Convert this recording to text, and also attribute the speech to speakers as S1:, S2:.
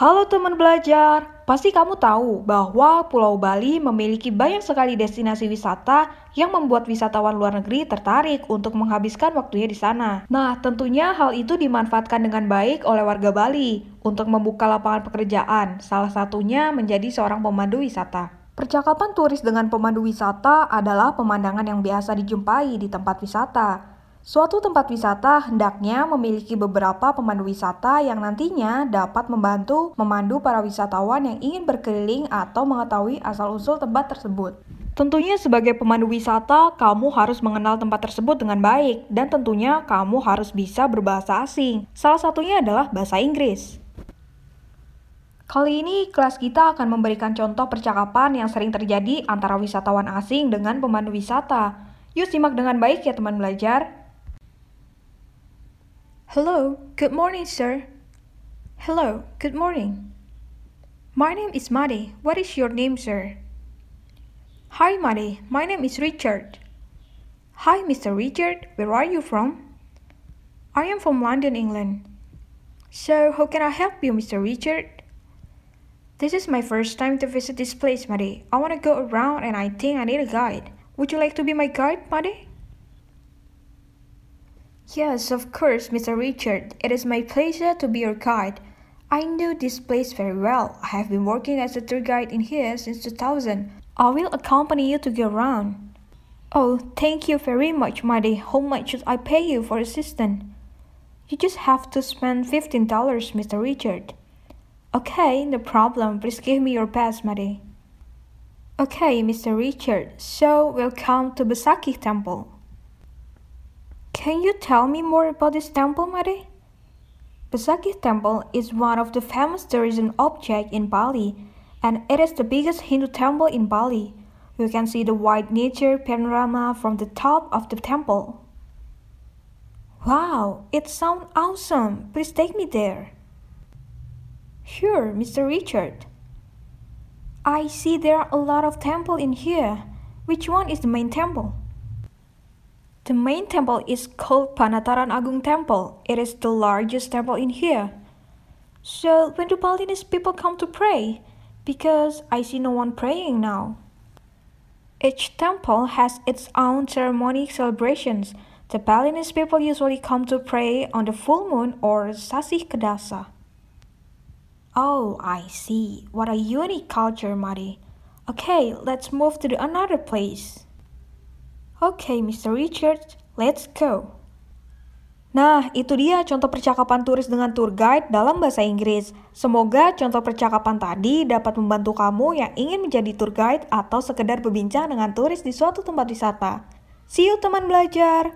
S1: Halo teman belajar, pasti kamu tahu bahwa Pulau Bali memiliki banyak sekali destinasi wisata yang membuat wisatawan luar negeri tertarik untuk menghabiskan waktunya di sana. Nah, tentunya hal itu dimanfaatkan dengan baik oleh warga Bali untuk membuka lapangan pekerjaan, salah satunya menjadi seorang pemandu wisata. Percakapan turis dengan pemandu wisata adalah pemandangan yang biasa dijumpai di tempat wisata. Suatu tempat wisata hendaknya memiliki beberapa pemandu wisata yang nantinya dapat membantu memandu para wisatawan yang ingin berkeliling atau mengetahui asal-usul tempat tersebut. Tentunya sebagai pemandu wisata, kamu harus mengenal tempat tersebut dengan baik dan tentunya kamu harus bisa berbahasa asing. Salah satunya adalah bahasa Inggris. Kali ini kelas kita akan memberikan contoh percakapan yang sering terjadi antara wisatawan asing dengan pemandu wisata. Yuk simak dengan baik ya teman belajar.
S2: Hello, good morning, sir. Hello, good morning. My name is Madi. What is your name, sir?
S3: Hi, Madi. My name is Richard.
S2: Hi, Mr. Richard. Where are you from?
S3: I am from London, England.
S2: So, how can I help you, Mr. Richard?
S3: This is my first time to visit this place, Madi. I want to go around and I think I need a guide. Would you like to be my guide, Madi?
S2: Yes, of course, Mr. Richard. It is my pleasure to be your guide. I know this place very well. I have been working as a tour guide in here since 2000. I will accompany you to go around.
S3: Oh, thank you very much, Madi. How much should I pay you for assistance?
S2: You just have to spend $15, Mr. Richard.
S3: Okay, no problem. Please give me your pass, Madi.
S2: Okay, Mr. Richard. So, welcome to Besakih Temple.
S3: Can you tell me more about this temple, Mari?
S2: Besakih Temple is one of the famous tourism objects in Bali, and it is the biggest Hindu temple in Bali. You can see the wide nature panorama from the top of the temple.
S3: Wow, it sounds awesome. Please take me there.
S2: Sure, Mr. Richard.
S3: I see there are a lot of temples in here. Which one is the main temple?
S2: The main temple is called Penataran Agung Temple. It is the largest temple in here.
S3: So, when do Balinese people come to pray? Because I see no one praying now.
S2: Each temple has its own ceremony celebrations. The Balinese people usually come to pray on the full moon or Sasih Kedasa.
S3: Oh, I see. What a unique culture, Mari. Okay, let's move to the another place.
S2: Okay, Mr. Richard, let's go.
S1: Nah, itu dia contoh percakapan turis dengan tour guide dalam bahasa Inggris. Semoga contoh percakapan tadi dapat membantu kamu yang ingin menjadi tour guide atau sekedar berbincang dengan turis di suatu tempat wisata. See you teman belajar!